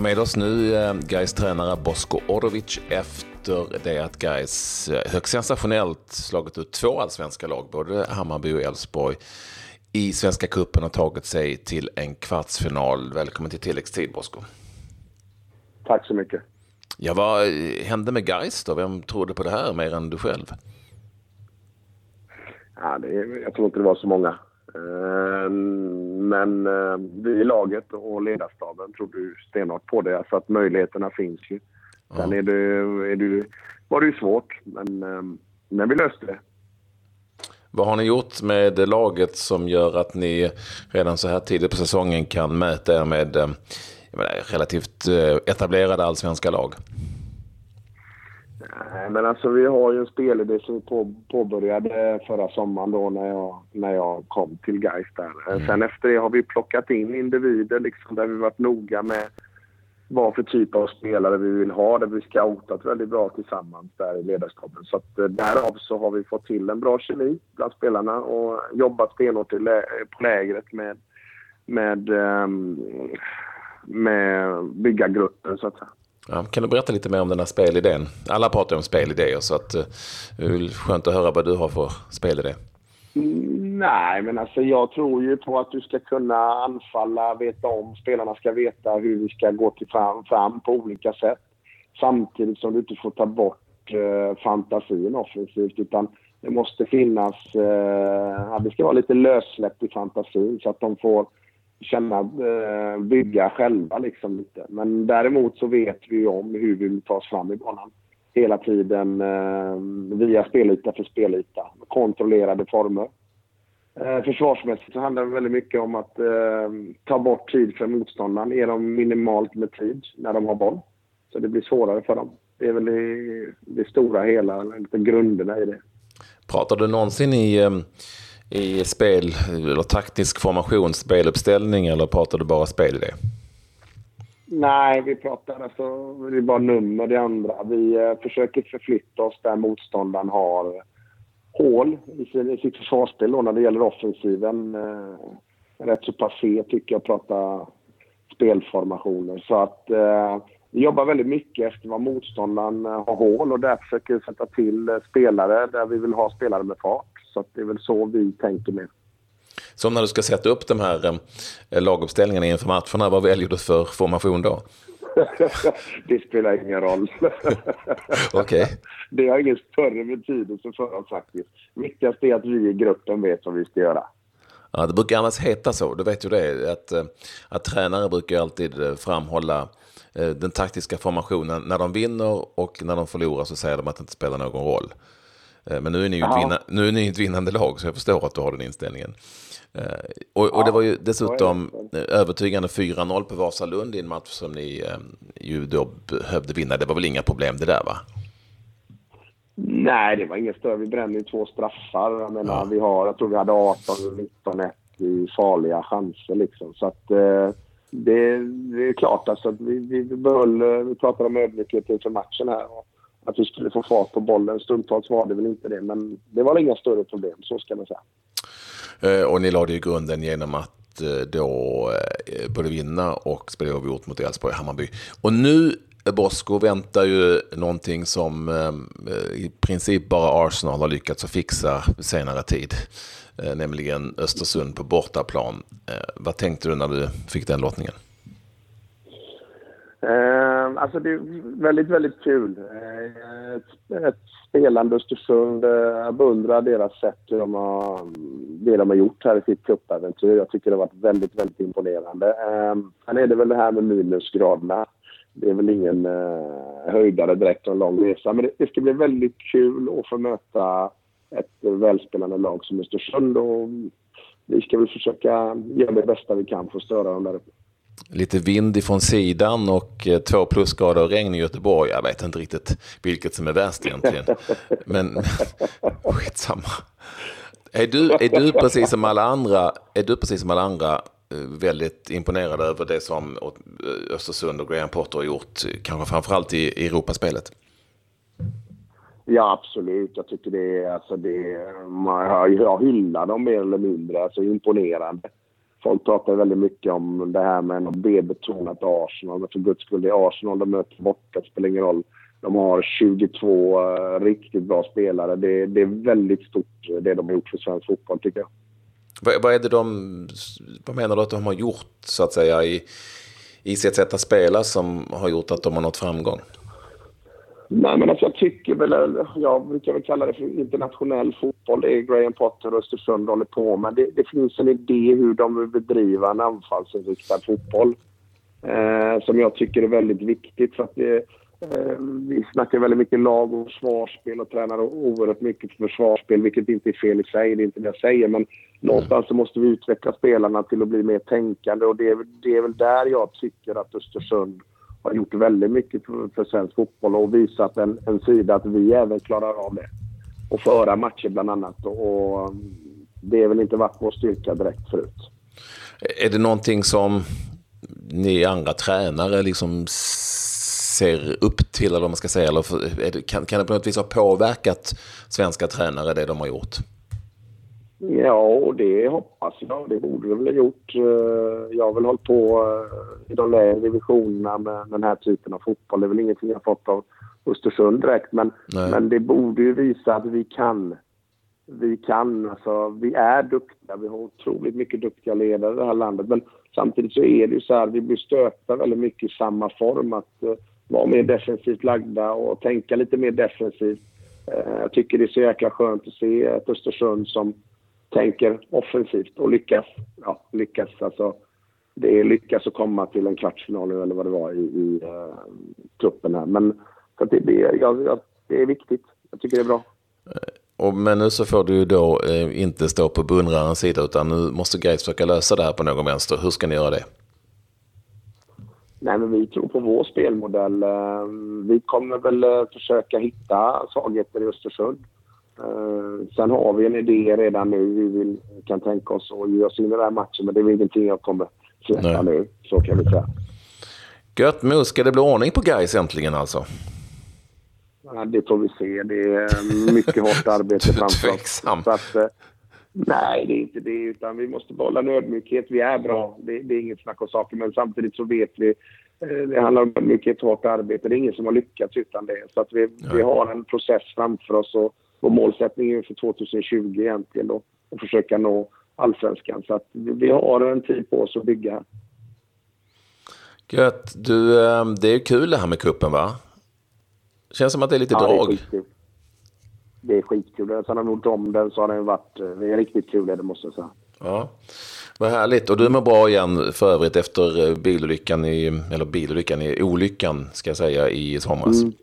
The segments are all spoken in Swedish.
har med oss nu eh, Gais tränare Bosko Orovic efter det att Gais eh, högst sensationellt slagit ut två allsvenska lag, både Hammarby och Elfsborg, i Svenska Cupen och tagit sig till en kvartsfinal. Välkommen till tilläggstid Bosko. Tack så mycket. Ja, vad hände med Gais då? Vem trodde på det här mer än du själv? Ja, det, jag tror inte det var så många. Eh, men eh, vi i laget och ledarstaben trodde ju stenhårt på det. Så att möjligheterna finns ju. Sen är det, är det, var det ju svårt, men, eh, men vi löste det. Vad har ni gjort med laget som gör att ni redan så här tidigt på säsongen kan mäta er med menar, relativt etablerade allsvenska lag? Nej, men alltså vi har ju en spelidé som vi på, påbörjade förra sommaren då när jag, när jag kom till Gais där. Mm. Sen efter det har vi plockat in individer liksom där vi varit noga med vad för typ av spelare vi vill ha. Där vi scoutat väldigt bra tillsammans där i ledarskapen. Så att eh, därav så har vi fått till en bra kemi bland spelarna och jobbat stenhårt på lägret med, med, ehm, med bygga gruppen så att säga. Ja, kan du berätta lite mer om den här spelidén? Alla pratar om spelidéer så att, eh, det är skönt att höra vad du har för spelidé. Mm, nej, men alltså jag tror ju på att du ska kunna anfalla, veta om, spelarna ska veta hur vi ska gå till fram, fram på olika sätt. Samtidigt som du inte får ta bort eh, fantasin offensivt utan det måste finnas, Eh, det ska vara lite lössläppt i fantasin så att de får känna, eh, bygga själva liksom lite. Men däremot så vet vi ju om hur vi vill ta oss fram i banan. Hela tiden eh, via spelyta för spelyta. Kontrollerade former. Eh, försvarsmässigt så handlar det väldigt mycket om att eh, ta bort tid för motståndaren. Ge dem minimalt med tid när de har boll. Så det blir svårare för dem. Det är väl det, det stora hela, grunderna i det. Pratar du någonsin i eh, i spel, eller taktisk formation, speluppställning eller pratar du bara spelidé? Nej, vi pratar alltså, det är bara nummer det andra. Vi eh, försöker förflytta oss där motståndaren har hål i, sin, i sitt försvarsspel när det gäller offensiven. Eh, rätt så passé tycker jag, prata spelformationer. Så att eh, vi jobbar väldigt mycket efter vad motståndaren eh, har hål och där försöker vi sätta till eh, spelare där vi vill ha spelare med fart. Så det är väl så vi tänker med. Som när du ska sätta upp de här eh, laguppställningarna inför matcherna, vad väljer du för formation då? det spelar ingen roll. okay. Det har ingen större betydelse för oss faktiskt. Viktigast är att vi i gruppen vet vad vi ska göra. Ja, det brukar annars heta så, du vet ju det, att, eh, att tränare brukar alltid eh, framhålla den taktiska formationen när de vinner och när de förlorar så säger de att det inte spelar någon roll. Eh, men nu är, ni ju ett vinna, nu är ni ett vinnande lag, så jag förstår att du har den inställningen. Eh, och, och det var ju dessutom övertygande 4-0 på Vasalund i en match som ni eh, ju då behövde vinna. Det var väl inga problem det där va? Nej, det var inget större. Vi brände ju två straffar. Jag menar, ja. vi har, jag tror vi hade 18-19-1 i farliga chanser liksom. Så att det, det är klart alltså att vi, vi behöll, vi pratade om ödmjukhet inför matchen här. Och att vi skulle få fart på bollen. Stundtals var det väl inte det, men det var inga större problem, så ska man säga. Eh, och ni lade ju grunden genom att eh, då eh, både vinna och spela oavgjort mot Elfsborg och Hammarby. Och nu Bosko väntar ju någonting som i princip bara Arsenal har lyckats att fixa senare tid. Nämligen Östersund på bortaplan. Vad tänkte du när du fick den lottningen? Eh, alltså det är väldigt, väldigt kul. Ett, ett spelande Östersund. Eh, jag beundrar deras sätt, hur de har, det de har gjort här i sitt cupäventyr. Jag tycker det har varit väldigt, väldigt imponerande. Ehm, sen är det väl det här med minusgraderna. Det är väl ingen eh, höjdare direkt och en lång resa. Men det, det ska bli väldigt kul att få möta ett välspelande lag som Östersund. Och vi ska väl försöka göra det bästa vi kan för att störa dem där uppe lite vind ifrån sidan och eh, två plusgrader och regn i Göteborg. Jag vet inte riktigt vilket som är värst egentligen. Men skitsamma. Är du, är du precis som alla andra, är du precis som alla andra eh, väldigt imponerad över det som eh, Östersund och Graham Potter har gjort, kanske framförallt i Europaspelet? Ja, absolut. Jag tycker det är, alltså det, jag hyllar dem mer eller mindre, alltså imponerande folk pratar väldigt mycket om det här med något B-betonat Arsenal. Men för guds skull, det är Arsenal de möter borta. Det spelar ingen roll. De har 22 uh, riktigt bra spelare. Det, det, är väldigt stort det de har gjort för svensk fotboll tycker jag. Vad, vad, är det de, vad menar du att de har gjort så att säga i, i sitt sätt att spela som har gjort att de har nått framgång? Nej, men alltså jag tycker väl, jag brukar väl kalla det för internationell fotboll. Det är Graham Potter och Östersund håller på med. Det, det finns en idé hur de vill bedriva en anfallsinriktad fotboll. Eh, som jag tycker är väldigt viktigt. För att det, eh, vi snackar väldigt mycket lag och försvarsspel och tränar oerhört mycket försvarsspel, vilket inte är fel i sig. Det är inte det jag säger. Men någonstans så måste vi utveckla spelarna till att bli mer tänkande och det, det är väl där jag tycker att Östersund har gjort väldigt mycket för, för svensk fotboll och visat en, en sida att vi även klarar av det. Och föra matcher bland annat. Och, um, det är väl inte varit vår styrka direkt förut. Är det någonting som ni andra tränare liksom ser upp till, eller vad man ska säga? Eller det, kan, kan det på något vis ha påverkat svenska tränare, det de har gjort? Ja, och det hoppas jag. Det borde det väl ha gjort. Eh, jag har väl hållit på eh, i de lägre divisionerna med den här typen av fotboll. Det är väl ingenting jag fått av Östersund direkt, men, men det borde ju visa att vi kan. Vi kan, alltså vi är duktiga. Vi har otroligt mycket duktiga ledare i det här landet. Men samtidigt så är det ju så här, vi blir stöpta väldigt mycket i samma form. Att uh, vara mer defensivt lagda och tänka lite mer defensivt. Uh, jag tycker det är så jäkla skönt att se ett Östersund som tänker offensivt och lyckas. Ja, lyckas alltså. Det är lyckas att komma till en kvartsfinal eller vad det var i, i uh, truppen här. Men så det, det, ja, det är viktigt. Jag tycker det är bra. Eh, och, men nu så får du ju då eh, inte stå på beundrarens sida utan nu måste Gais försöka lösa det här på någon vänster. Hur ska ni göra det? Nej, men vi tror på vår spelmodell. Eh, vi kommer väl försöka hitta svagheter i Östersund. Sen har vi en idé redan nu. Vi vill, kan tänka oss att ge oss in i den här matchen, men det är väl ingenting jag kommer släppa nu. Så kan vi säga. Gött Mo, ska det bli ordning på guys äntligen alltså? Ja, det får vi se. Det är mycket hårt arbete framför oss. Att, uh, nej, det är inte det. Utan vi måste behålla en ödmjukhet. Vi är bra. Det, det är inget snack om saker. Men samtidigt så vet vi uh, det handlar om och hårt arbete. Det är ingen som har lyckats utan det. Så att vi, vi har en process framför oss. Och, vår målsättning för 2020 egentligen då. Och försöka nå allsvenskan. Så att vi har en tid på oss att bygga här. Gött. Du, eh, det är kul det här med kuppen va? Känns som att det är lite ja, drag. Det är skitkul. Det är skitkul. Sen har vi gjort om den så har den varit... Det är riktigt kul det måste jag säga. Ja, vad härligt. Och du mår bra igen för övrigt efter eh, bilolyckan i, eller bilolyckan i olyckan ska jag säga i somras. Mm.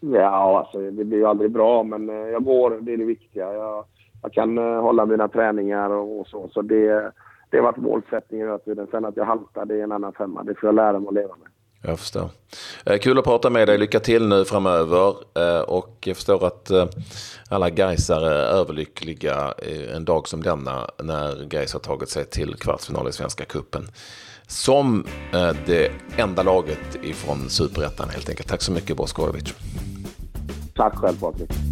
Ja, alltså det blir ju aldrig bra, men eh, jag går. Det är det viktiga. Jag, jag kan eh, hålla mina träningar och, och så. Så det, det har varit målsättningen hela tiden. Sen att jag haltar, det är en annan femma. Det får jag lära mig att leva med. Jag förstår. Eh, kul att prata med dig. Lycka till nu framöver. Och jag förstår att alla Gaisare är överlyckliga en dag som denna när Gais har tagit sig till kvartsfinal i Svenska Kuppen som det enda laget ifrån Superettan helt enkelt. Tack så mycket Boskovic. Tack själv Patrik.